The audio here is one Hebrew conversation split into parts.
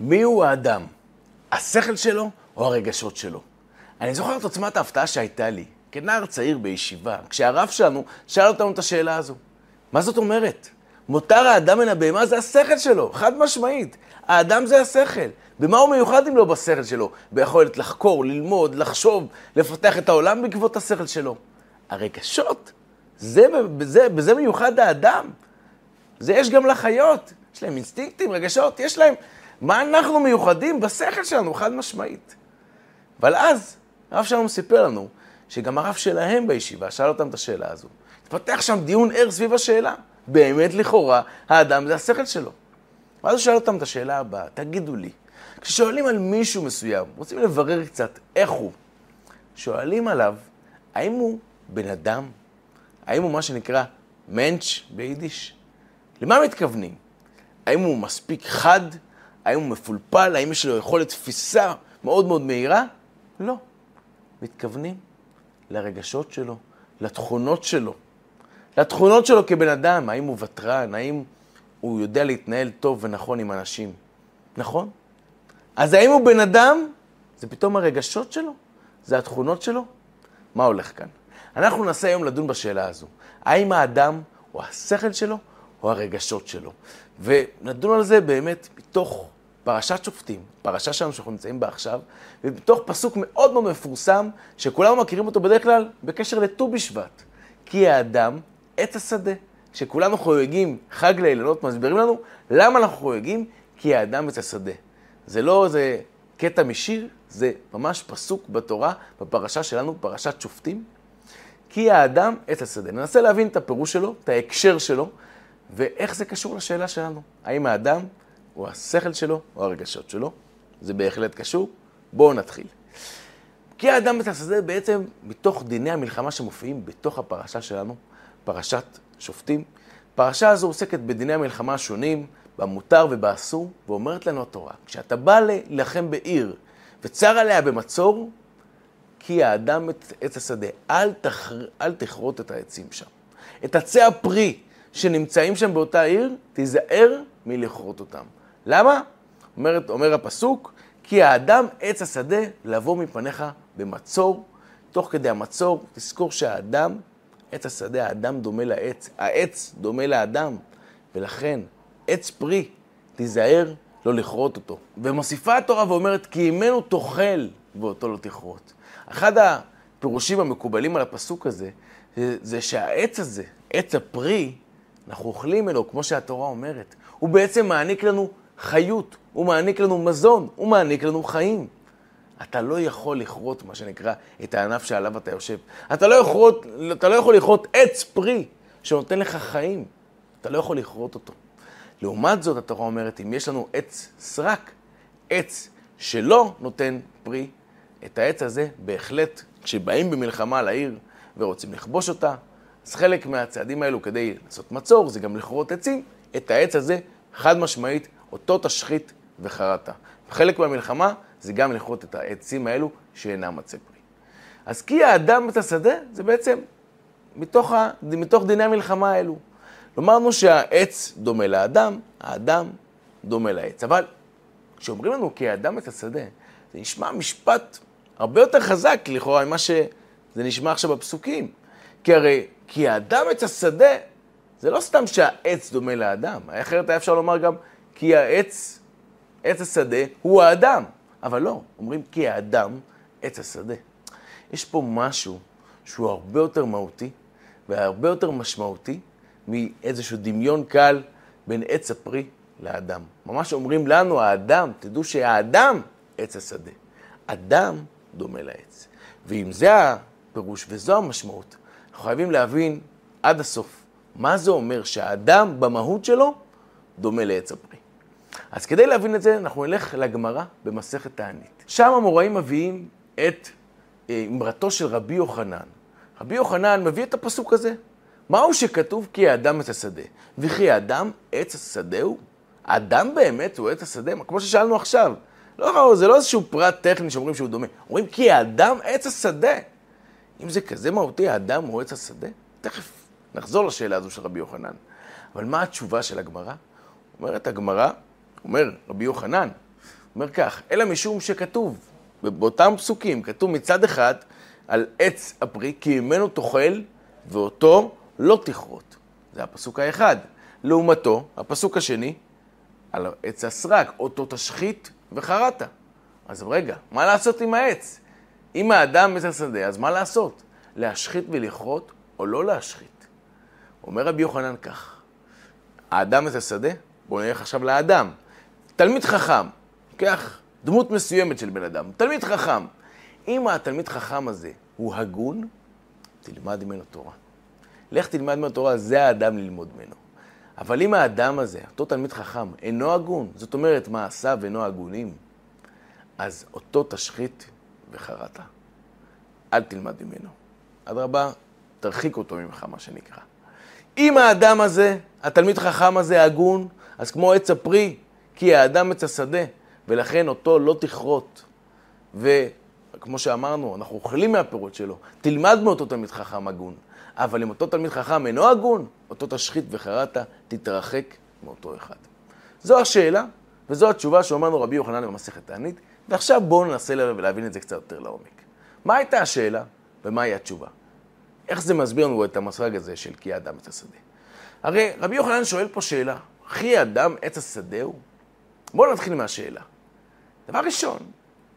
מי הוא האדם? השכל שלו או הרגשות שלו? אני זוכר את עוצמת ההפתעה שהייתה לי, כנער צעיר בישיבה, כשהרב שלנו שאל אותנו את השאלה הזו. מה זאת אומרת? מותר האדם מן הבהמה זה השכל שלו, חד משמעית. האדם זה השכל. במה הוא מיוחד אם לא בשכל שלו? ביכולת לחקור, ללמוד, לחשוב, לפתח את העולם בעקבות השכל שלו. הרגשות, זה, בזה, בזה מיוחד האדם. זה יש גם לחיות, יש להם אינסטינקטים, רגשות, יש להם... מה אנחנו מיוחדים? בשכל שלנו, חד משמעית. אבל אז, הרב שלנו סיפר לנו שגם הרב שלהם בישיבה שאל אותם את השאלה הזו. התפתח שם דיון ער סביב השאלה. באמת, לכאורה, האדם זה השכל שלו. ואז הוא שאל אותם את השאלה הבאה, תגידו לי, כששואלים על מישהו מסוים, רוצים לברר קצת איך הוא, שואלים עליו, האם הוא בן אדם? האם הוא מה שנקרא מענץ' ביידיש? למה מתכוונים? האם הוא מספיק חד? האם הוא מפולפל? האם יש לו יכולת תפיסה מאוד מאוד מהירה? לא. מתכוונים לרגשות שלו, לתכונות שלו. לתכונות שלו כבן אדם, האם הוא ותרן, האם הוא יודע להתנהל טוב ונכון עם אנשים. נכון? אז האם הוא בן אדם? זה פתאום הרגשות שלו? זה התכונות שלו? מה הולך כאן? אנחנו ננסה היום לדון בשאלה הזו. האם האדם הוא השכל שלו או הרגשות שלו? ונדון על זה באמת מתוך פרשת שופטים, פרשה שלנו שאנחנו נמצאים בה עכשיו, ומתוך פסוק מאוד מאוד מפורסם, שכולנו מכירים אותו בדרך כלל בקשר לט"ו בשבט. כי האדם עץ השדה. כשכולנו חוגגים חג לאילנות, מסבירים לנו למה אנחנו חוגגים? כי האדם עץ השדה. זה לא איזה קטע משיר, זה ממש פסוק בתורה, בפרשה שלנו, פרשת שופטים. כי האדם עץ השדה. ננסה להבין את הפירוש שלו, את ההקשר שלו, ואיך זה קשור לשאלה שלנו. האם האדם הוא השכל שלו או הרגשות שלו? זה בהחלט קשור. בואו נתחיל. כי האדם השדה בעצם מתוך דיני המלחמה שמופיעים בתוך הפרשה שלנו, פרשת שופטים. פרשה הזו עוסקת בדיני המלחמה השונים, במותר ובאסור, ואומרת לנו התורה, כשאתה בא להילחם בעיר וצר עליה במצור, כי האדם את עץ השדה, אל, תח... אל תכרות את העצים שם. את עצי הפרי שנמצאים שם באותה עיר, תיזהר מלכרות אותם. למה? אומר, אומר הפסוק, כי האדם עץ השדה לבוא מפניך במצור. תוך כדי המצור, תזכור שהאדם עץ השדה, האדם דומה לעץ, העץ דומה לאדם, ולכן עץ פרי, תיזהר לא לכרות אותו. ומוסיפה התורה ואומרת, כי ממנו תאכל ואותו לא תכרות. אחד הפירושים המקובלים על הפסוק הזה, זה שהעץ הזה, עץ הפרי, אנחנו אוכלים ממנו, כמו שהתורה אומרת. הוא בעצם מעניק לנו חיות, הוא מעניק לנו מזון, הוא מעניק לנו חיים. אתה לא יכול לכרות, מה שנקרא, את הענף שעליו אתה יושב. אתה לא יכול, אתה לא יכול לכרות עץ פרי שנותן לך חיים. אתה לא יכול לכרות אותו. לעומת זאת, התורה אומרת, אם יש לנו עץ סרק, עץ שלא נותן פרי, את העץ הזה בהחלט, כשבאים במלחמה לעיר ורוצים לכבוש אותה, אז חלק מהצעדים האלו כדי לעשות מצור, זה גם לכרות עצים, את העץ הזה, חד משמעית, אותו תשחית וחרטת. חלק מהמלחמה זה גם לכרות את העצים האלו שאינם עצי פרי. אז כי האדם את השדה, זה בעצם מתוך, ה, מתוך דיני המלחמה האלו. אמרנו שהעץ דומה לאדם, האדם דומה לעץ. אבל כשאומרים לנו כי האדם את השדה, זה נשמע משפט הרבה יותר חזק לכאורה ממה שזה נשמע עכשיו בפסוקים. כי הרי, כי האדם את השדה, זה לא סתם שהעץ דומה לאדם, אחרת היה אפשר לומר גם כי העץ, עץ השדה, הוא האדם. אבל לא, אומרים כי האדם עץ השדה. יש פה משהו שהוא הרבה יותר מהותי והרבה יותר משמעותי מאיזשהו דמיון קל בין עץ הפרי לאדם. ממש אומרים לנו, האדם, תדעו שהאדם עץ השדה. אדם דומה לעץ. ואם זה הפירוש וזו המשמעות, אנחנו חייבים להבין עד הסוף מה זה אומר שהאדם במהות שלו דומה לעץ הפרי. אז כדי להבין את זה, אנחנו נלך לגמרא במסכת תענית. שם המוראים מביאים את אה, אמרתו של רבי יוחנן. רבי יוחנן מביא את הפסוק הזה. מהו שכתוב כי האדם עץ השדה? וכי האדם עץ השדה הוא? האדם באמת הוא עץ השדה? כמו ששאלנו עכשיו. לא, זה לא איזשהו פרט טכני שאומרים שהוא דומה. אומרים כי האדם עץ השדה. אם זה כזה מהותי, האדם הוא עץ השדה? תכף נחזור לשאלה הזו של רבי יוחנן. אבל מה התשובה של הגמרא? אומרת הגמרא, אומר רבי יוחנן, אומר כך, אלא משום שכתוב, באותם פסוקים, כתוב מצד אחד על עץ הפרי, כי ממנו תאכל ואותו לא תכרות. זה הפסוק האחד. לעומתו, הפסוק השני, על עץ הסרק, אותו תשחית וחרטה. אז רגע, מה לעשות עם העץ? אם האדם עץ השדה, אז מה לעשות? להשחית ולכרות או לא להשחית? אומר רבי יוחנן כך, האדם עץ השדה, בואו נלך עכשיו לאדם. תלמיד חכם, לוקח דמות מסוימת של בן אדם, תלמיד חכם. אם התלמיד חכם הזה הוא הגון, תלמד ממנו תורה. לך תלמד ממנו תורה, זה האדם ללמוד ממנו. אבל אם האדם הזה, אותו תלמיד חכם, אינו הגון, זאת אומרת מעשיו אינו הגונים, אז אותו תשחית וחרעת. אל תלמד ממנו. אדרבה, תרחיק אותו ממך, מה שנקרא. אם האדם הזה, התלמיד חכם הזה הגון, אז כמו עץ הפרי, כי האדם עץ השדה, ולכן אותו לא תכרות. וכמו שאמרנו, אנחנו אוכלים מהפירות שלו. תלמד מאותו תלמיד חכם הגון. אבל אם אותו תלמיד חכם אינו הגון, אותו תשחית וחרעת, תתרחק מאותו אחד. זו השאלה, וזו התשובה שאומרנו רבי יוחנן במסכת תענית, ועכשיו בואו ננסה להבין את זה קצת יותר לעומק. מה הייתה השאלה ומהי התשובה? איך זה מסביר לנו את המושג הזה של כי האדם עץ השדה? הרי רבי יוחנן שואל פה שאלה, וכי אדם עץ השדה הוא? בואו נתחיל מהשאלה. דבר ראשון,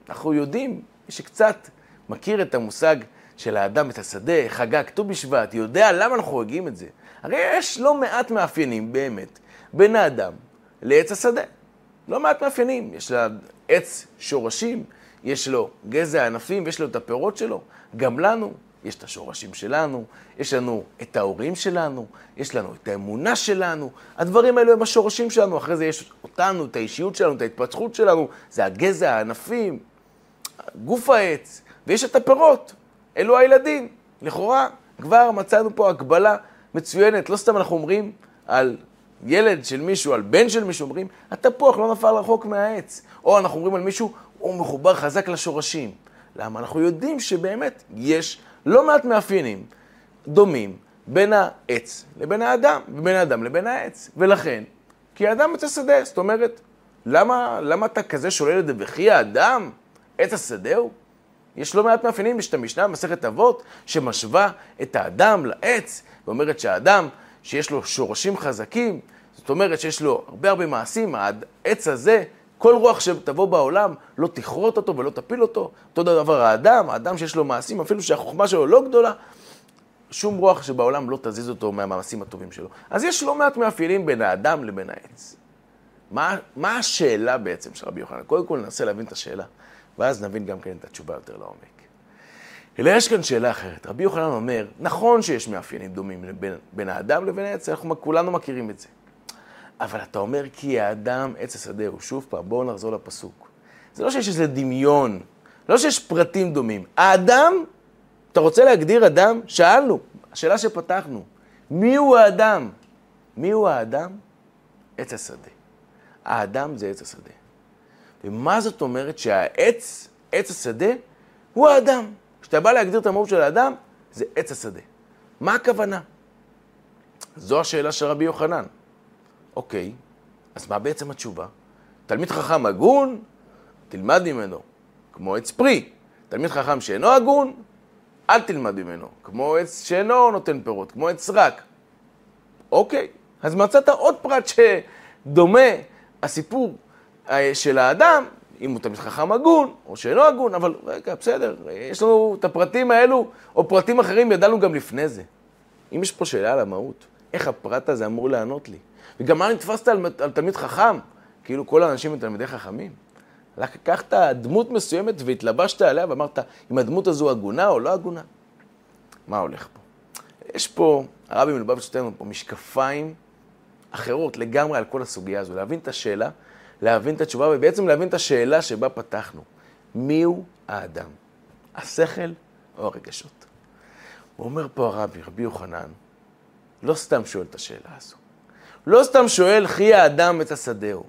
אנחנו יודעים, מי שקצת מכיר את המושג של האדם את השדה, חגג ט"ו בשבט, יודע למה אנחנו חוגגים את זה. הרי יש לא מעט מאפיינים באמת בין האדם לעץ השדה. לא מעט מאפיינים. יש לעץ שורשים, יש לו גזע ענפים ויש לו את הפירות שלו. גם לנו יש את השורשים שלנו, יש לנו את ההורים שלנו, יש לנו את האמונה שלנו. הדברים האלו הם השורשים שלנו, אחרי זה יש אותנו, את האישיות שלנו, את ההתפתחות שלנו, זה הגזע, הענפים, גוף העץ, ויש את הפירות. אלו הילדים. לכאורה, כבר מצאנו פה הקבלה מצוינת. לא סתם אנחנו אומרים על ילד של מישהו, על בן של מישהו, אומרים, התפוח לא נפל רחוק מהעץ. או אנחנו אומרים על מישהו, הוא מחובר חזק לשורשים. למה? אנחנו יודעים שבאמת יש לא מעט מאפיינים דומים בין העץ לבין האדם, ובין האדם לבין העץ. ולכן, כי האדם עץ השדה, זאת אומרת, למה, למה אתה כזה שולל את זה? וכי האדם עץ השדה הוא? יש לא מעט מאפיינים, יש את המשנה במסכת אבות, שמשווה את האדם לעץ, ואומרת שהאדם שיש לו שורשים חזקים, זאת אומרת שיש לו הרבה הרבה מעשים, העץ הזה, כל רוח שתבוא בעולם, לא תכרות אותו ולא תפיל אותו. אותו דבר האדם, האדם שיש לו מעשים, אפילו שהחוכמה שלו לא גדולה, שום רוח שבעולם לא תזיז אותו מהמעשים הטובים שלו. אז יש לא מעט מאפיינים בין האדם לבין העץ. מה, מה השאלה בעצם של רבי יוחנן? קודם כל ננסה להבין את השאלה. ואז נבין גם כן את התשובה יותר לעומק. אלא יש כאן שאלה אחרת. רבי יוחנן אומר, נכון שיש מאפיינים דומים בין, בין האדם לבין העץ, אנחנו כולנו מכירים את זה. אבל אתה אומר כי האדם עץ השדה הוא. שוב פעם, בואו נחזור לפסוק. זה לא שיש איזה דמיון, לא שיש פרטים דומים. האדם, אתה רוצה להגדיר אדם? שאלנו, השאלה שפתחנו, מי הוא האדם? מי הוא האדם? עץ השדה. האדם זה עץ השדה. ומה זאת אומרת שהעץ, עץ השדה, הוא האדם. כשאתה בא להגדיר את המהות של האדם, זה עץ השדה. מה הכוונה? זו השאלה של רבי יוחנן. אוקיי, אז מה בעצם התשובה? תלמיד חכם הגון, תלמד ממנו, כמו עץ פרי. תלמיד חכם שאינו הגון, אל תלמד ממנו, כמו עץ שאינו נותן פירות, כמו עץ סרק. אוקיי, אז מצאת עוד פרט שדומה, הסיפור אה, של האדם, אם הוא תמיד חכם הגון, או שאינו הגון, אבל רגע, בסדר, יש לנו את הפרטים האלו, או פרטים אחרים, ידענו גם לפני זה. אם יש פה שאלה על המהות, איך הפרט הזה אמור לענות לי? וגם מה נתפסת על, על תלמיד חכם? כאילו כל האנשים הם תלמידי חכמים. לקחת דמות מסוימת והתלבשת עליה ואמרת, אם הדמות הזו הגונה או לא הגונה? מה הולך פה? יש פה, הרבי מלובביץ' נותן לנו פה משקפיים אחרות לגמרי על כל הסוגיה הזו, להבין את השאלה להבין את התשובה ובעצם להבין את השאלה שבה פתחנו. מיהו האדם? השכל או הרגשות? הוא אומר פה הרבי, רבי יוחנן, לא סתם שואל את השאלה הזו. לא סתם שואל, חי האדם את השדהו.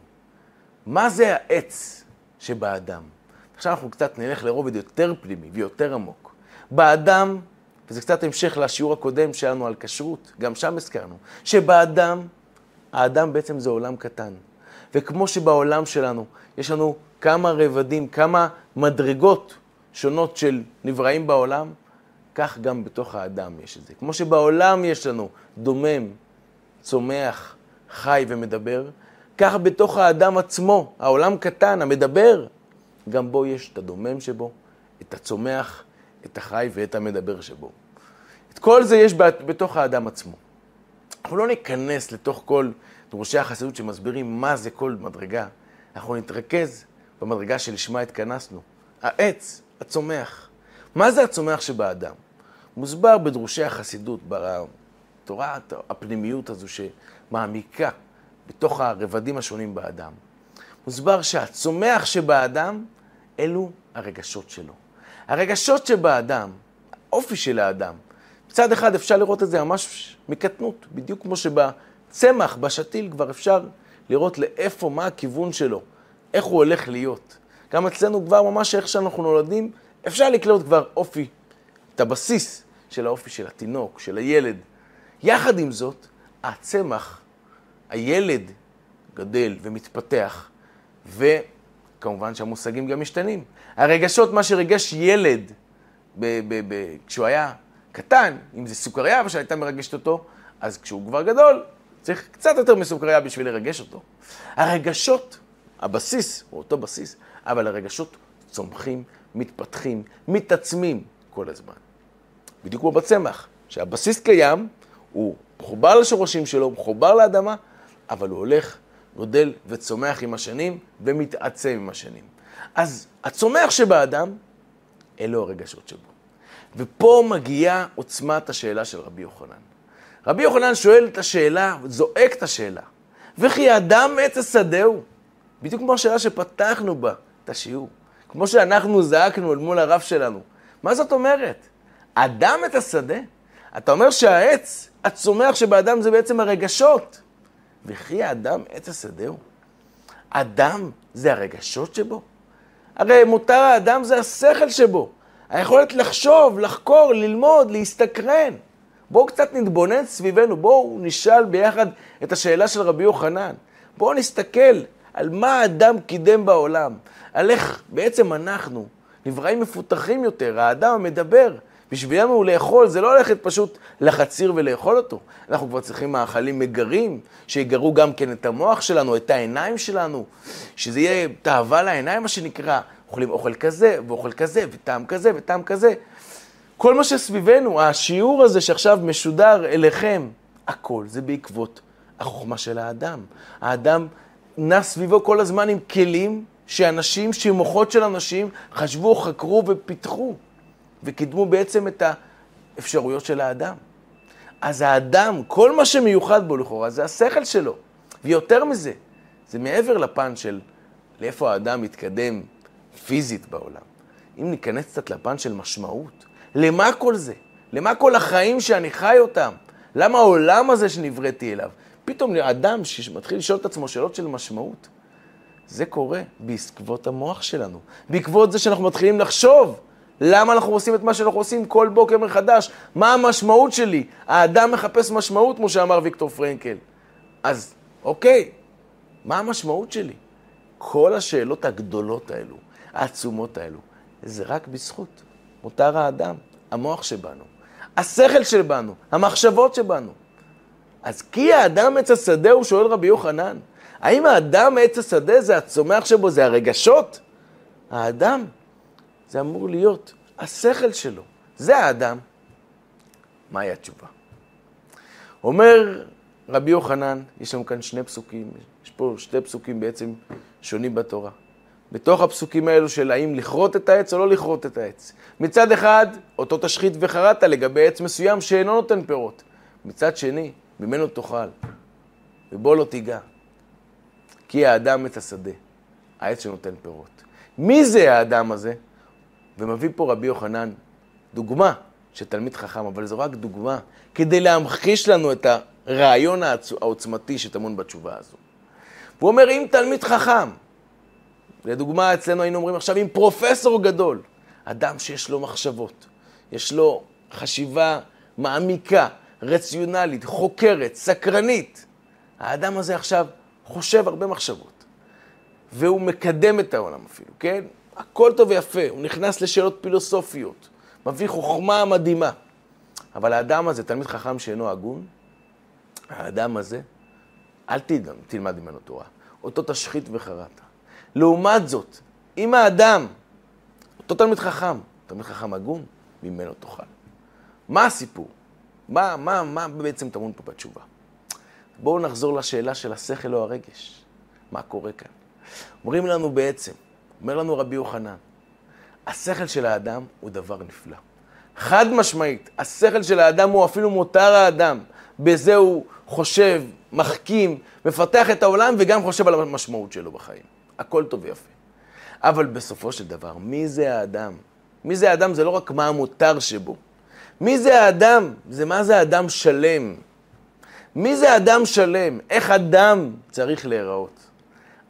מה זה העץ שבאדם? עכשיו אנחנו קצת נלך לרובד יותר פנימי ויותר עמוק. באדם, וזה קצת המשך לשיעור הקודם שלנו על כשרות, גם שם הזכרנו, שבאדם, האדם בעצם זה עולם קטן. וכמו שבעולם שלנו יש לנו כמה רבדים, כמה מדרגות שונות של נבראים בעולם, כך גם בתוך האדם יש את זה. כמו שבעולם יש לנו דומם, צומח, חי ומדבר, כך בתוך האדם עצמו, העולם קטן, המדבר, גם בו יש את הדומם שבו, את הצומח, את החי ואת המדבר שבו. את כל זה יש בתוך האדם עצמו. אנחנו לא ניכנס לתוך כל דורשי החסידות שמסבירים מה זה כל מדרגה. אנחנו נתרכז במדרגה שלשמה התכנסנו. העץ, הצומח. מה זה הצומח שבאדם? מוסבר בדרושי החסידות, בתורה הפנימיות הזו שמעמיקה בתוך הרבדים השונים באדם. מוסבר שהצומח שבאדם, אלו הרגשות שלו. הרגשות שבאדם, האופי של האדם, מצד אחד אפשר לראות את זה ממש מקטנות, בדיוק כמו שבצמח, בשתיל, כבר אפשר לראות לאיפה, מה הכיוון שלו, איך הוא הולך להיות. גם אצלנו כבר ממש איך שאנחנו נולדים, אפשר לקלוט כבר אופי, את הבסיס של האופי של התינוק, של הילד. יחד עם זאת, הצמח, הילד גדל ומתפתח, וכמובן שהמושגים גם משתנים. הרגשות, מה שריגש ילד ב- ב- ב- כשהוא היה קטן, אם זה סוכריה שהייתה מרגשת אותו, אז כשהוא כבר גדול, צריך קצת יותר מסוכריה בשביל לרגש אותו. הרגשות, הבסיס הוא אותו בסיס, אבל הרגשות צומחים, מתפתחים, מתעצמים כל הזמן. בדיוק כמו בצמח, שהבסיס קיים, הוא מחובר לשורשים שלו, מחובר לאדמה, אבל הוא הולך, גודל וצומח עם השנים ומתעצם עם השנים. אז הצומח שבאדם, אלו הרגשות שבו. ופה מגיעה עוצמת השאלה של רבי יוחנן. רבי יוחנן שואל את השאלה, זועק את השאלה, וכי אדם עץ השדהו? בדיוק כמו השאלה שפתחנו בה את השיעור. כמו שאנחנו זעקנו אל מול הרב שלנו. מה זאת אומרת? אדם את השדה? אתה אומר שהעץ הצומח שבאדם זה בעצם הרגשות. וכי האדם עץ השדהו? אדם זה הרגשות שבו? הרי מותר האדם זה השכל שבו. היכולת לחשוב, לחקור, ללמוד, להסתקרן. בואו קצת נתבונן סביבנו, בואו נשאל ביחד את השאלה של רבי יוחנן. בואו נסתכל על מה האדם קידם בעולם, על איך בעצם אנחנו, נבראים מפותחים יותר, האדם המדבר, בשבילנו לאכול זה לא ללכת פשוט לחציר ולאכול אותו. אנחנו כבר צריכים מאכלים מגרים, שיגרו גם כן את המוח שלנו, את העיניים שלנו, שזה יהיה תאווה לעיניים, מה שנקרא. אוכלים אוכל כזה, ואוכל כזה, וטעם כזה, וטעם כזה. כל מה שסביבנו, השיעור הזה שעכשיו משודר אליכם, הכל זה בעקבות החוכמה של האדם. האדם נע סביבו כל הזמן עם כלים שאנשים, שמוחות של אנשים, חשבו, חקרו ופיתחו, וקידמו בעצם את האפשרויות של האדם. אז האדם, כל מה שמיוחד בו לכאורה, זה השכל שלו. ויותר מזה, זה מעבר לפן של לאיפה האדם מתקדם פיזית בעולם. אם ניכנס קצת לפן של משמעות, למה כל זה? למה כל החיים שאני חי אותם? למה העולם הזה שנבראתי אליו? פתאום אדם שמתחיל לשאול את עצמו שאלות של משמעות, זה קורה בעקבות המוח שלנו, בעקבות זה שאנחנו מתחילים לחשוב למה אנחנו עושים את מה שאנחנו עושים כל בוקר מחדש, מה המשמעות שלי? האדם מחפש משמעות, כמו שאמר ויקטור פרנקל. אז אוקיי, מה המשמעות שלי? כל השאלות הגדולות האלו, העצומות האלו, זה רק בזכות מותר האדם, המוח שבנו, השכל שבנו, המחשבות שבנו. אז כי האדם עץ השדה, הוא שואל רבי יוחנן, האם האדם עץ השדה זה הצומח שבו, זה הרגשות? האדם, זה אמור להיות השכל שלו, זה האדם. מהי התשובה? אומר רבי יוחנן, יש לנו כאן שני פסוקים, יש פה שתי פסוקים בעצם שונים בתורה. בתוך הפסוקים האלו של האם לכרות את העץ או לא לכרות את העץ. מצד אחד, אותו תשחית וחרטת לגבי עץ מסוים שאינו נותן פירות. מצד שני, ממנו תאכל, ובו לא תיגע. כי האדם את השדה, העץ שנותן פירות. מי זה האדם הזה? ומביא פה רבי יוחנן דוגמה של תלמיד חכם, אבל זו רק דוגמה כדי להמחיש לנו את הרעיון העוצמתי שטמון בתשובה הזו. הוא אומר, אם תלמיד חכם, לדוגמה, אצלנו היינו אומרים עכשיו, אם פרופסור גדול, אדם שיש לו מחשבות, יש לו חשיבה מעמיקה, רציונלית, חוקרת, סקרנית, האדם הזה עכשיו חושב הרבה מחשבות. והוא מקדם את העולם אפילו, כן? הכל טוב ויפה, הוא נכנס לשאלות פילוסופיות, מביא חוכמה מדהימה. אבל האדם הזה, תלמיד חכם שאינו הגון, האדם הזה, אל תלמד, ממנו תורה. אותו תשחית וחרטה. לעומת זאת, אם האדם, אותו תלמיד חכם, תלמיד חכם הגון, ממנו תאכל. מה הסיפור? מה, מה, מה בעצם טמון פה בתשובה? בואו נחזור לשאלה של השכל או הרגש. מה קורה כאן? אומרים לנו בעצם, אומר לנו רבי יוחנן, השכל של האדם הוא דבר נפלא. חד משמעית, השכל של האדם הוא אפילו מותר האדם. בזה הוא חושב, מחכים, מפתח את העולם וגם חושב על המשמעות שלו בחיים. הכל טוב ויפה. אבל בסופו של דבר, מי זה האדם? מי זה האדם זה לא רק מה המותר שבו. מי זה האדם? זה מה זה אדם שלם. מי זה אדם שלם? איך אדם צריך להיראות?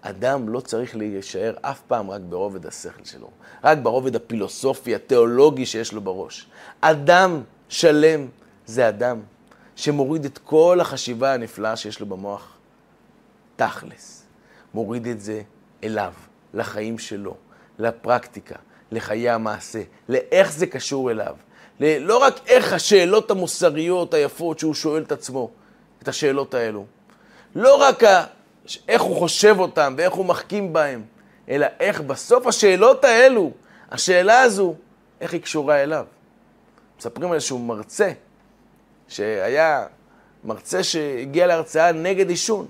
אדם לא צריך להישאר אף פעם רק ברובד השכל שלו, רק ברובד הפילוסופי, התיאולוגי שיש לו בראש. אדם שלם זה אדם שמוריד את כל החשיבה הנפלאה שיש לו במוח, תכלס. מוריד את זה אליו, לחיים שלו, לפרקטיקה, לחיי המעשה, לאיך זה קשור אליו. לא רק איך השאלות המוסריות היפות שהוא שואל את עצמו, את השאלות האלו. לא רק. איך הוא חושב אותם ואיך הוא מחכים בהם, אלא איך בסוף השאלות האלו, השאלה הזו, איך היא קשורה אליו. מספרים על איזשהו מרצה, שהיה מרצה שהגיע להרצאה נגד עישון.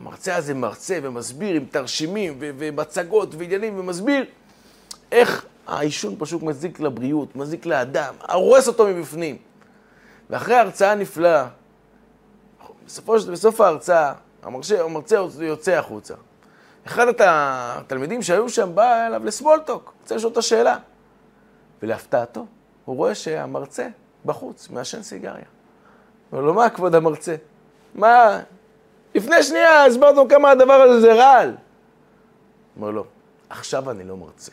המרצה הזה מרצה ומסביר עם תרשימים ומצגות ועניינים ומסביר איך העישון פשוט מזיק לבריאות, מזיק לאדם, הורס אותו מבפנים. ואחרי ההרצאה הנפלאה, בסופו, בסוף ההרצאה, המרצה, המרצה יוצא החוצה. אחד התלמידים שהיו שם בא אליו לסמולטוק, רוצה לשאול את השאלה. ולהפתעתו, הוא רואה שהמרצה בחוץ, מעשן סיגריה. אומר לו, מה כבוד המרצה? מה? לפני שנייה הסברת לו כמה הדבר הזה זה רעל. אומר לו, עכשיו אני לא מרצה.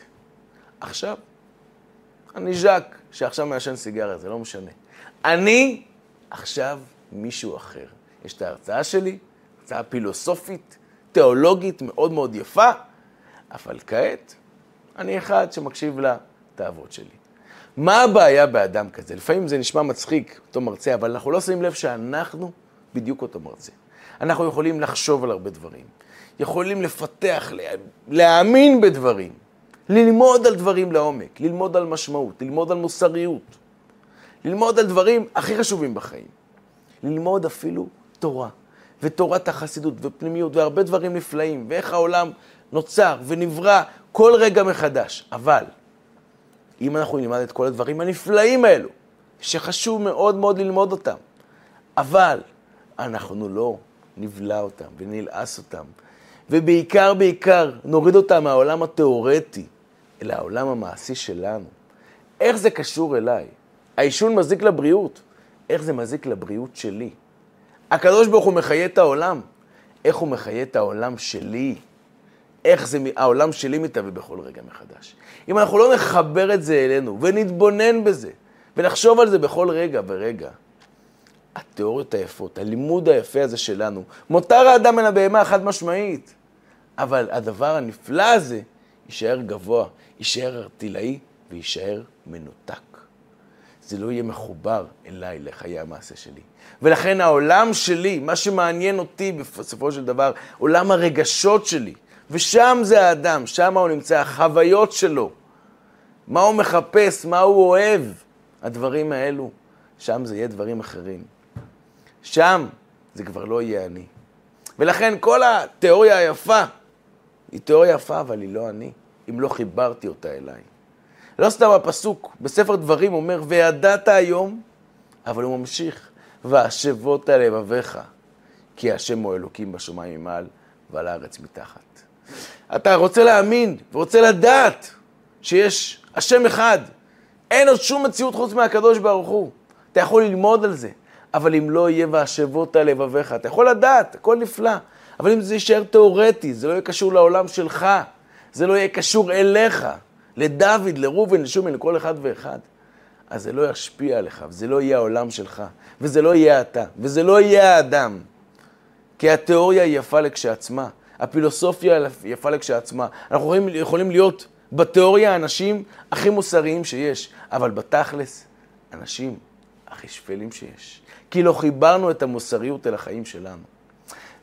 עכשיו, אני ז'אק שעכשיו מעשן סיגריה, זה לא משנה. אני עכשיו מישהו אחר. יש את ההרצאה שלי, הרצאה פילוסופית, תיאולוגית מאוד מאוד יפה, אבל כעת אני אחד שמקשיב לתאוות שלי. מה הבעיה באדם כזה? לפעמים זה נשמע מצחיק, אותו מרצה, אבל אנחנו לא שמים לב שאנחנו בדיוק אותו מרצה. אנחנו יכולים לחשוב על הרבה דברים, יכולים לפתח, להאמין בדברים, ללמוד על דברים לעומק, ללמוד על משמעות, ללמוד על מוסריות, ללמוד על דברים הכי חשובים בחיים, ללמוד אפילו תורה, ותורת החסידות, ופנימיות, והרבה דברים נפלאים, ואיך העולם נוצר ונברא כל רגע מחדש. אבל, אם אנחנו נלמד את כל הדברים הנפלאים האלו, שחשוב מאוד מאוד ללמוד אותם, אבל אנחנו לא נבלע אותם ונלעס אותם, ובעיקר, בעיקר, נוריד אותם מהעולם התיאורטי אל העולם המעשי שלנו. איך זה קשור אליי? העישון מזיק לבריאות. איך זה מזיק לבריאות שלי? הקדוש ברוך הוא מחיה את העולם. איך הוא מחיה את העולם שלי? איך זה, העולם שלי מתהווה בכל רגע מחדש. אם אנחנו לא נחבר את זה אלינו ונתבונן בזה ונחשוב על זה בכל רגע ורגע, התיאוריות היפות, הלימוד היפה הזה שלנו, מותר האדם מן הבהמה חד משמעית, אבל הדבר הנפלא הזה יישאר גבוה, יישאר ארטילאי ויישאר מנותק. זה לא יהיה מחובר אליי, לחיי המעשה שלי. ולכן העולם שלי, מה שמעניין אותי בסופו של דבר, עולם הרגשות שלי, ושם זה האדם, שם הוא נמצא, החוויות שלו. מה הוא מחפש, מה הוא אוהב, הדברים האלו, שם זה יהיה דברים אחרים. שם זה כבר לא יהיה אני. ולכן כל התיאוריה היפה, היא תיאוריה יפה, אבל היא לא אני, אם לא חיברתי אותה אליי. לא סתם הפסוק בספר דברים אומר, וידעת היום, אבל הוא ממשיך, והשבות לבביך, כי השם הוא אלוקים בשמיים ממעל ועל הארץ מתחת. אתה רוצה להאמין ורוצה לדעת שיש השם אחד, אין עוד שום מציאות חוץ מהקדוש ברוך הוא. אתה יכול ללמוד על זה, אבל אם לא יהיה והשבות לבביך, אתה יכול לדעת, הכל נפלא. אבל אם זה יישאר תיאורטי, זה לא יהיה קשור לעולם שלך, זה לא יהיה קשור אליך, לדוד, לראובן, לשומן, לכל אחד ואחד, אז זה לא ישפיע עליך, וזה לא יהיה העולם שלך, וזה לא יהיה אתה, וזה לא יהיה האדם. כי התיאוריה היא יפה לכשעצמה, הפילוסופיה יפה לכשעצמה. אנחנו יכולים, יכולים להיות בתיאוריה האנשים הכי מוסריים שיש, אבל בתכלס, אנשים הכי שפלים שיש. כי לא חיברנו את המוסריות אל החיים שלנו.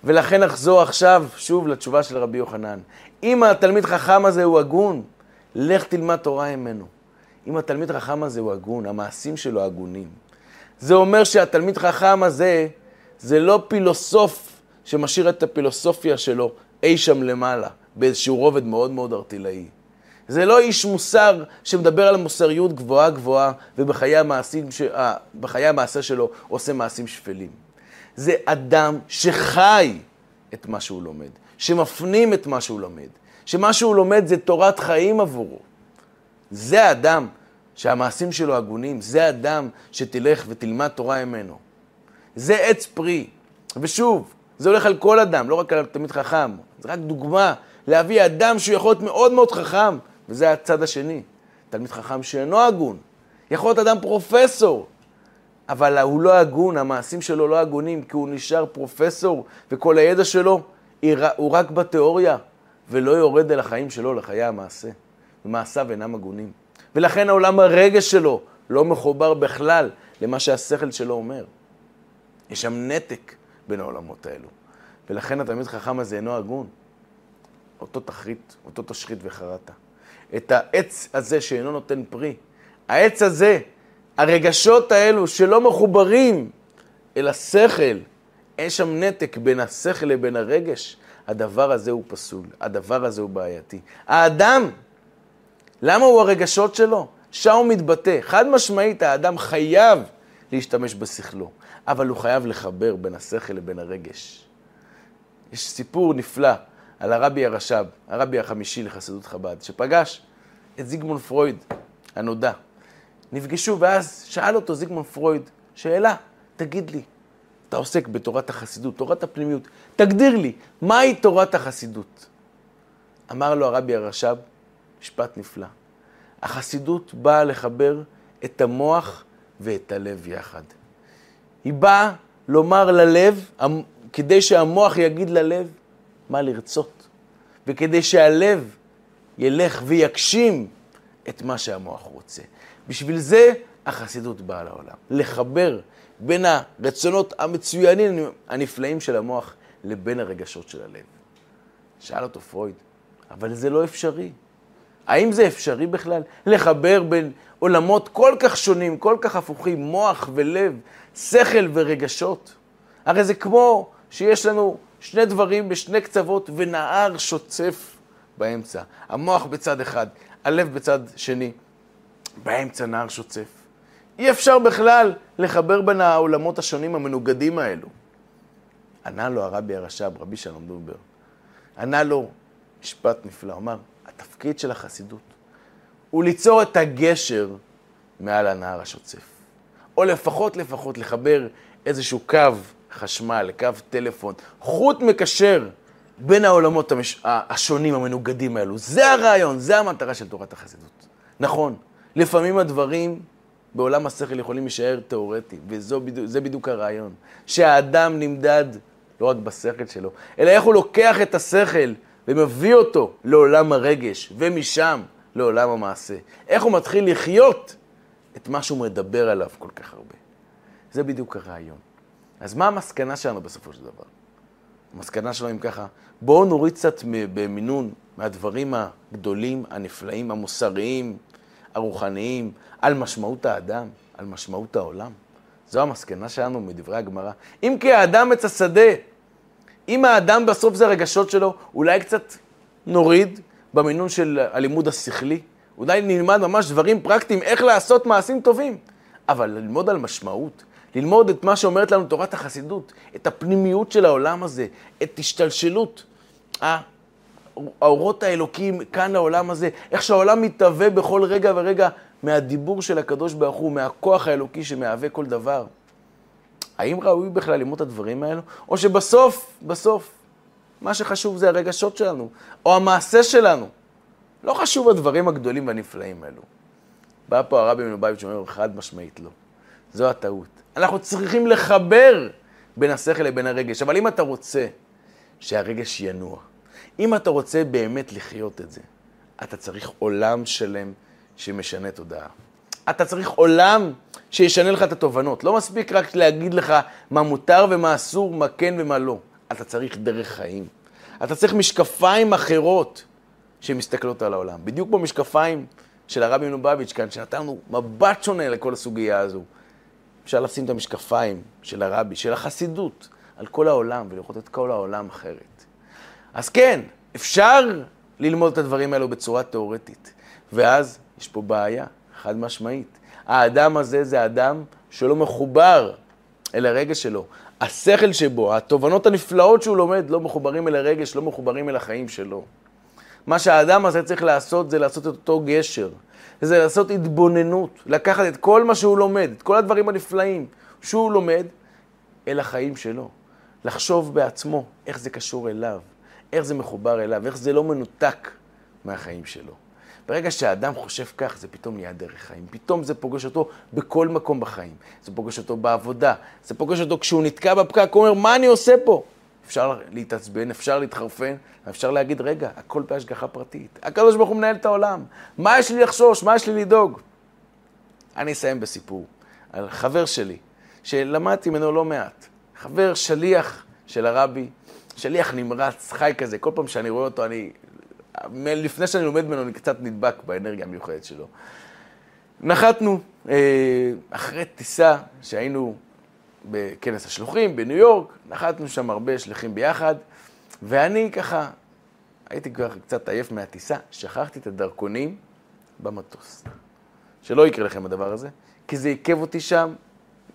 ולכן נחזור עכשיו שוב לתשובה של רבי יוחנן. אם התלמיד חכם הזה הוא הגון, לך תלמד תורה ממנו. אם התלמיד חכם הזה הוא הגון, המעשים שלו הגונים. זה אומר שהתלמיד חכם הזה זה לא פילוסוף שמשאיר את הפילוסופיה שלו אי שם למעלה, באיזשהו רובד מאוד מאוד ארטילאי. זה לא איש מוסר שמדבר על מוסריות גבוהה גבוהה ובחיי המעשים, ש... אה, המעשה שלו עושה מעשים שפלים. זה אדם שחי את מה שהוא לומד, שמפנים את מה שהוא לומד, שמה שהוא לומד זה תורת חיים עבורו. זה האדם שהמעשים שלו הגונים, זה אדם שתלך ותלמד תורה ממנו. זה עץ פרי. ושוב, זה הולך על כל אדם, לא רק על תלמיד חכם. זה רק דוגמה להביא אדם שהוא יכול להיות מאוד מאוד חכם, וזה הצד השני. תלמיד חכם שאינו הגון. יכול להיות אדם פרופסור, אבל הוא לא הגון, המעשים שלו לא הגונים, כי הוא נשאר פרופסור, וכל הידע שלו הוא רק בתיאוריה, ולא יורד אל החיים שלו, לחיי המעשה. ומעשיו אינם הגונים. ולכן העולם הרגש שלו לא מחובר בכלל למה שהשכל שלו אומר. יש שם נתק בין העולמות האלו. ולכן התלמיד חכם הזה אינו הגון. אותו תחריט, אותו תשחית וחרטה. את העץ הזה שאינו נותן פרי, העץ הזה, הרגשות האלו שלא מחוברים אל השכל, אין שם נתק בין השכל לבין הרגש, הדבר הזה הוא פסול, הדבר הזה הוא בעייתי. האדם, למה הוא הרגשות שלו? שם הוא מתבטא. חד משמעית, האדם חייב להשתמש בשכלו, אבל הוא חייב לחבר בין השכל לבין הרגש. יש סיפור נפלא על הרבי הרש"ב, הרבי החמישי לחסידות חב"ד, שפגש את זיגמונד פרויד הנודע. נפגשו, ואז שאל אותו זיגמונד פרויד שאלה, תגיד לי, אתה עוסק בתורת החסידות, תורת הפנימיות, תגדיר לי, מהי תורת החסידות? אמר לו הרבי הרש"ב, משפט נפלא, החסידות באה לחבר את המוח ואת הלב יחד. היא באה לומר ללב, כדי שהמוח יגיד ללב מה לרצות, וכדי שהלב ילך ויגשים את מה שהמוח רוצה. בשביל זה החסידות באה לעולם, לחבר בין הרצונות המצוינים, הנפלאים של המוח, לבין הרגשות של הלב. שאל אותו פרויד, אבל זה לא אפשרי. האם זה אפשרי בכלל לחבר בין עולמות כל כך שונים, כל כך הפוכים, מוח ולב, שכל ורגשות? הרי זה כמו שיש לנו שני דברים בשני קצוות ונהר שוצף באמצע. המוח בצד אחד, הלב בצד שני, באמצע נהר שוצף. אי אפשר בכלל לחבר בין העולמות השונים המנוגדים האלו. ענה לו הרבי הרש"ב, רבי שלום דובר, ענה לו משפט נפלא, אמר, התפקיד של החסידות הוא ליצור את הגשר מעל הנהר השוצף. או לפחות, לפחות לחבר איזשהו קו חשמל, קו טלפון, חוט מקשר בין העולמות המש... השונים, המנוגדים האלו. זה הרעיון, זה המטרה של תורת החסידות. נכון, לפעמים הדברים בעולם השכל יכולים להישאר תיאורטיים, וזה בדיוק, בדיוק הרעיון. שהאדם נמדד לא רק בשכל שלו, אלא איך הוא לוקח את השכל ומביא אותו לעולם הרגש, ומשם לעולם המעשה. איך הוא מתחיל לחיות את מה שהוא מדבר עליו כל כך הרבה. זה בדיוק הרעיון. אז מה המסקנה שלנו בסופו של דבר? המסקנה שלנו אם ככה, בואו נוריד קצת במינון מהדברים הגדולים, הנפלאים, המוסריים, הרוחניים, על משמעות האדם, על משמעות העולם. זו המסקנה שלנו מדברי הגמרא. אם כי האדם עץ השדה, אם האדם בסוף זה הרגשות שלו, אולי קצת נוריד במינון של הלימוד השכלי, אולי נלמד ממש דברים פרקטיים, איך לעשות מעשים טובים. אבל ללמוד על משמעות, ללמוד את מה שאומרת לנו תורת החסידות, את הפנימיות של העולם הזה, את השתלשלות האורות האלוקים כאן לעולם הזה, איך שהעולם מתהווה בכל רגע ורגע מהדיבור של הקדוש ברוך הוא, מהכוח האלוקי שמהווה כל דבר. האם ראוי בכלל ללמוד את הדברים האלו? או שבסוף, בסוף, מה שחשוב זה הרגשות שלנו, או המעשה שלנו. לא חשוב הדברים הגדולים והנפלאים האלו. בא פה הרבי מלובביץ' שאומר חד משמעית לא. זו הטעות. אנחנו צריכים לחבר בין השכל לבין הרגש, אבל אם אתה רוצה שהרגש ינוע, אם אתה רוצה באמת לחיות את זה, אתה צריך עולם שלם שמשנה תודעה. אתה צריך עולם שישנה לך את התובנות. לא מספיק רק להגיד לך מה מותר ומה אסור, מה כן ומה לא. אתה צריך דרך חיים. אתה צריך משקפיים אחרות שמסתכלות על העולם. בדיוק כמו משקפיים של הרבי מלובביץ' כאן, שנתן לנו מבט שונה לכל הסוגיה הזו. אפשר לשים את המשקפיים של הרבי, של החסידות, על כל העולם ולראות את כל העולם אחרת. אז כן, אפשר ללמוד את הדברים האלו בצורה תיאורטית. ואז יש פה בעיה, חד משמעית. האדם הזה זה אדם שלא מחובר אל הרגש שלו. השכל שבו, התובנות הנפלאות שהוא לומד, לא מחוברים אל הרגש, לא מחוברים אל החיים שלו. מה שהאדם הזה צריך לעשות זה לעשות את אותו גשר. זה לעשות התבוננות, לקחת את כל מה שהוא לומד, את כל הדברים הנפלאים שהוא לומד, אל החיים שלו. לחשוב בעצמו איך זה קשור אליו, איך זה מחובר אליו, איך זה לא מנותק מהחיים שלו. ברגע שהאדם חושב כך, זה פתאום נהיה דרך חיים. פתאום זה פוגש אותו בכל מקום בחיים. זה פוגש אותו בעבודה, זה פוגש אותו כשהוא נתקע בפקק, הוא אומר, מה אני עושה פה? אפשר להתעצבן, אפשר להתחרפן, אפשר להגיד, רגע, הכל בהשגחה פרטית. הקדוש ברוך הוא מנהל את העולם. מה יש לי לחשוש? מה יש לי לדאוג? אני אסיים בסיפור על חבר שלי, שלמדתי ממנו לא מעט. חבר שליח של הרבי, שליח נמרץ, חי כזה. כל פעם שאני רואה אותו, אני... לפני שאני לומד ממנו, אני קצת נדבק באנרגיה המיוחדת שלו. נחתנו אה, אחרי טיסה שהיינו בכנס השלוחים בניו יורק, נחתנו שם הרבה שליחים ביחד, ואני ככה, הייתי כבר קצת עייף מהטיסה, שכחתי את הדרכונים במטוס. שלא יקרה לכם הדבר הזה, כי זה עיכב אותי שם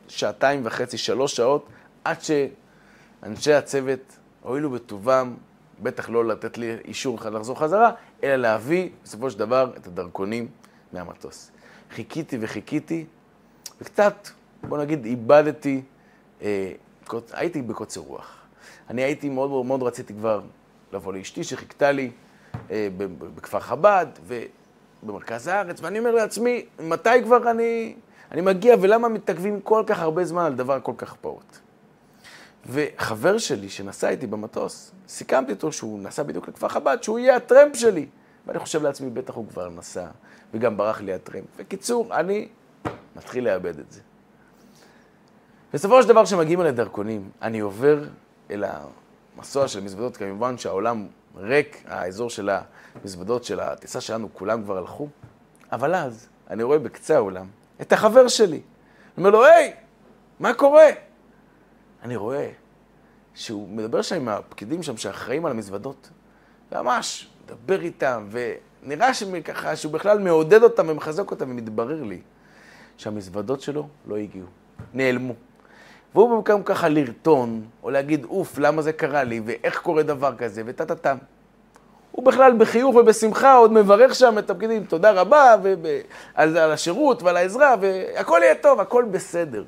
שעתיים וחצי, שלוש שעות, עד שאנשי הצוות הואילו בטובם, בטח לא לתת לי אישור לחזור חזרה, אלא להביא בסופו של דבר את הדרכונים מהמטוס. חיכיתי וחיכיתי, וקצת, בוא נגיד, איבדתי הייתי בקוצר רוח. אני הייתי מאוד מאוד רציתי כבר לבוא לאשתי שחיכתה לי אה, בכפר חב"ד ובמרכז הארץ, ואני אומר לעצמי, מתי כבר אני, אני מגיע ולמה מתעכבים כל כך הרבה זמן על דבר כל כך פעוט? וחבר שלי שנסע איתי במטוס, סיכמתי איתו שהוא נסע בדיוק לכפר חב"ד, שהוא יהיה הטרמפ שלי. ואני חושב לעצמי, בטח הוא כבר נסע, וגם ברח לי הטרמפ. בקיצור, אני מתחיל לאבד את זה. בסופו של דבר, כשמגיעים אל הדרכונים, אני עובר אל המסוע של המזוודות, כמובן שהעולם ריק, האזור של המזוודות של הטיסה שלנו, כולם כבר הלכו, אבל אז אני רואה בקצה העולם את החבר שלי. אני אומר לו, היי, מה קורה? אני רואה שהוא מדבר שם עם הפקידים שם שאחראים על המזוודות, ממש מדבר איתם, ונראה שככה, שהוא בכלל מעודד אותם ומחזק אותם, ומתברר לי שהמזוודות שלו לא הגיעו, נעלמו. והוא במקום ככה לרטון, או להגיד, אוף, למה זה קרה לי, ואיך קורה דבר כזה, וטה-טה-טם. הוא בכלל בחיוך ובשמחה עוד מברך שם את הפקידים, תודה רבה, וב... על, על השירות ועל העזרה, והכל יהיה טוב, הכל בסדר.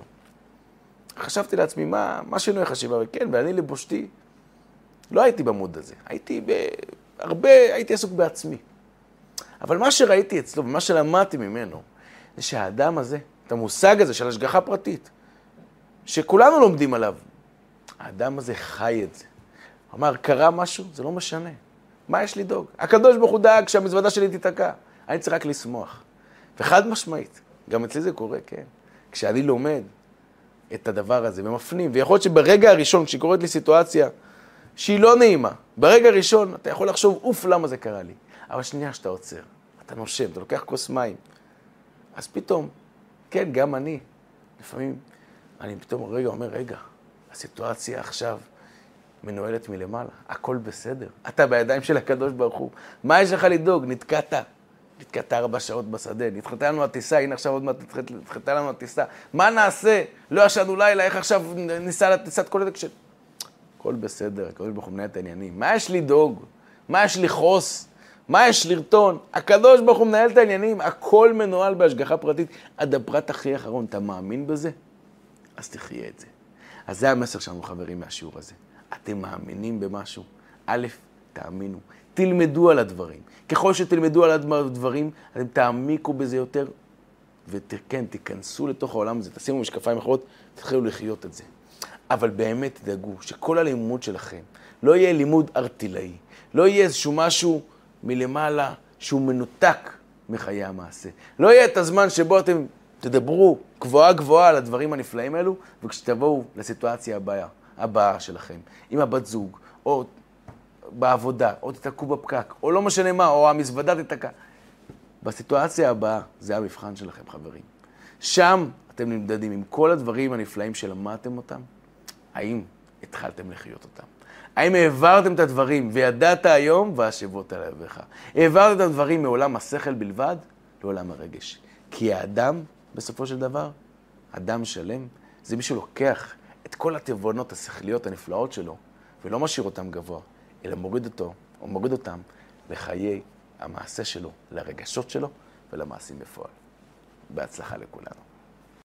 חשבתי לעצמי, מה, מה שינוי החשיבה? וכן, ואני לבושתי, לא הייתי במוד הזה. הייתי הרבה, הייתי עסוק בעצמי. אבל מה שראיתי אצלו ומה שלמדתי ממנו, זה שהאדם הזה, את המושג הזה של השגחה פרטית, שכולנו לומדים עליו. האדם הזה חי את זה. אמר, קרה משהו? זה לא משנה. מה יש לדאוג? הקדוש ברוך הוא דאג שהמזוודה שלי תיתקע. אני צריך רק לשמוח. וחד משמעית, גם אצלי זה קורה, כן. כשאני לומד את הדבר הזה ומפנים, ויכול להיות שברגע הראשון, כשקורית לי סיטואציה שהיא לא נעימה, ברגע הראשון אתה יכול לחשוב, אוף, למה זה קרה לי? אבל שנייה שאתה עוצר, אתה נושם, אתה לוקח כוס מים, אז פתאום, כן, גם אני, לפעמים אני פתאום רגע אומר, רגע, הסיטואציה עכשיו מנוהלת מלמעלה, הכל בסדר. אתה בידיים של הקדוש ברוך הוא. מה יש לך לדאוג? נתקעת. נתקעת ארבע שעות בשדה, נדחתה לנו הטיסה, הנה עכשיו עוד מעט נדחתה לנו הטיסה. מה נעשה? לא ישנו לילה, איך עכשיו ניסע לטיסת כל כש... הכל בסדר, הקדוש ברוך הוא מנהל את העניינים. מה יש לדאוג? מה יש לכעוס? מה יש לרטון? הקדוש ברוך הוא מנהל את העניינים, הכל מנוהל בהשגחה פרטית עד הפרט הכי אחרון. אתה מאמין בזה? אז תחיה את זה. אז זה המסר שלנו, חברים, מהשיעור הזה. אתם מאמינים במשהו? א', תאמינו. תלמדו על הדברים. ככל שתלמדו על הדברים, אתם תעמיקו בזה יותר, וכן, תיכנסו לתוך העולם הזה, תשימו משקפיים אחרות, תתחילו לחיות את זה. אבל באמת תדאגו שכל הלימוד שלכם לא יהיה לימוד ארטילאי, לא יהיה איזשהו משהו מלמעלה שהוא מנותק מחיי המעשה. לא יהיה את הזמן שבו אתם תדברו גבוהה גבוהה על הדברים הנפלאים האלו, וכשתבואו לסיטואציה הבאה, הבאה שלכם, עם הבת זוג, או בעבודה, או תתקעו בפקק, או לא משנה מה, או המזוודה תתקע. בסיטואציה הבאה, זה המבחן שלכם, חברים. שם אתם נמדדים עם כל הדברים הנפלאים שלמדתם אותם, האם התחלתם לחיות אותם? האם העברתם את הדברים וידעת היום והשבות על אביך? העברתם את הדברים מעולם השכל בלבד לעולם הרגש. כי האדם, בסופו של דבר, אדם שלם, זה מי שלוקח את כל התבונות השכליות הנפלאות שלו ולא משאיר אותם גבוה, אלא מוריד אותו, או מוריד אותם לחיי המעשה שלו, לרגשות שלו ולמעשים בפועל. בהצלחה לכולנו.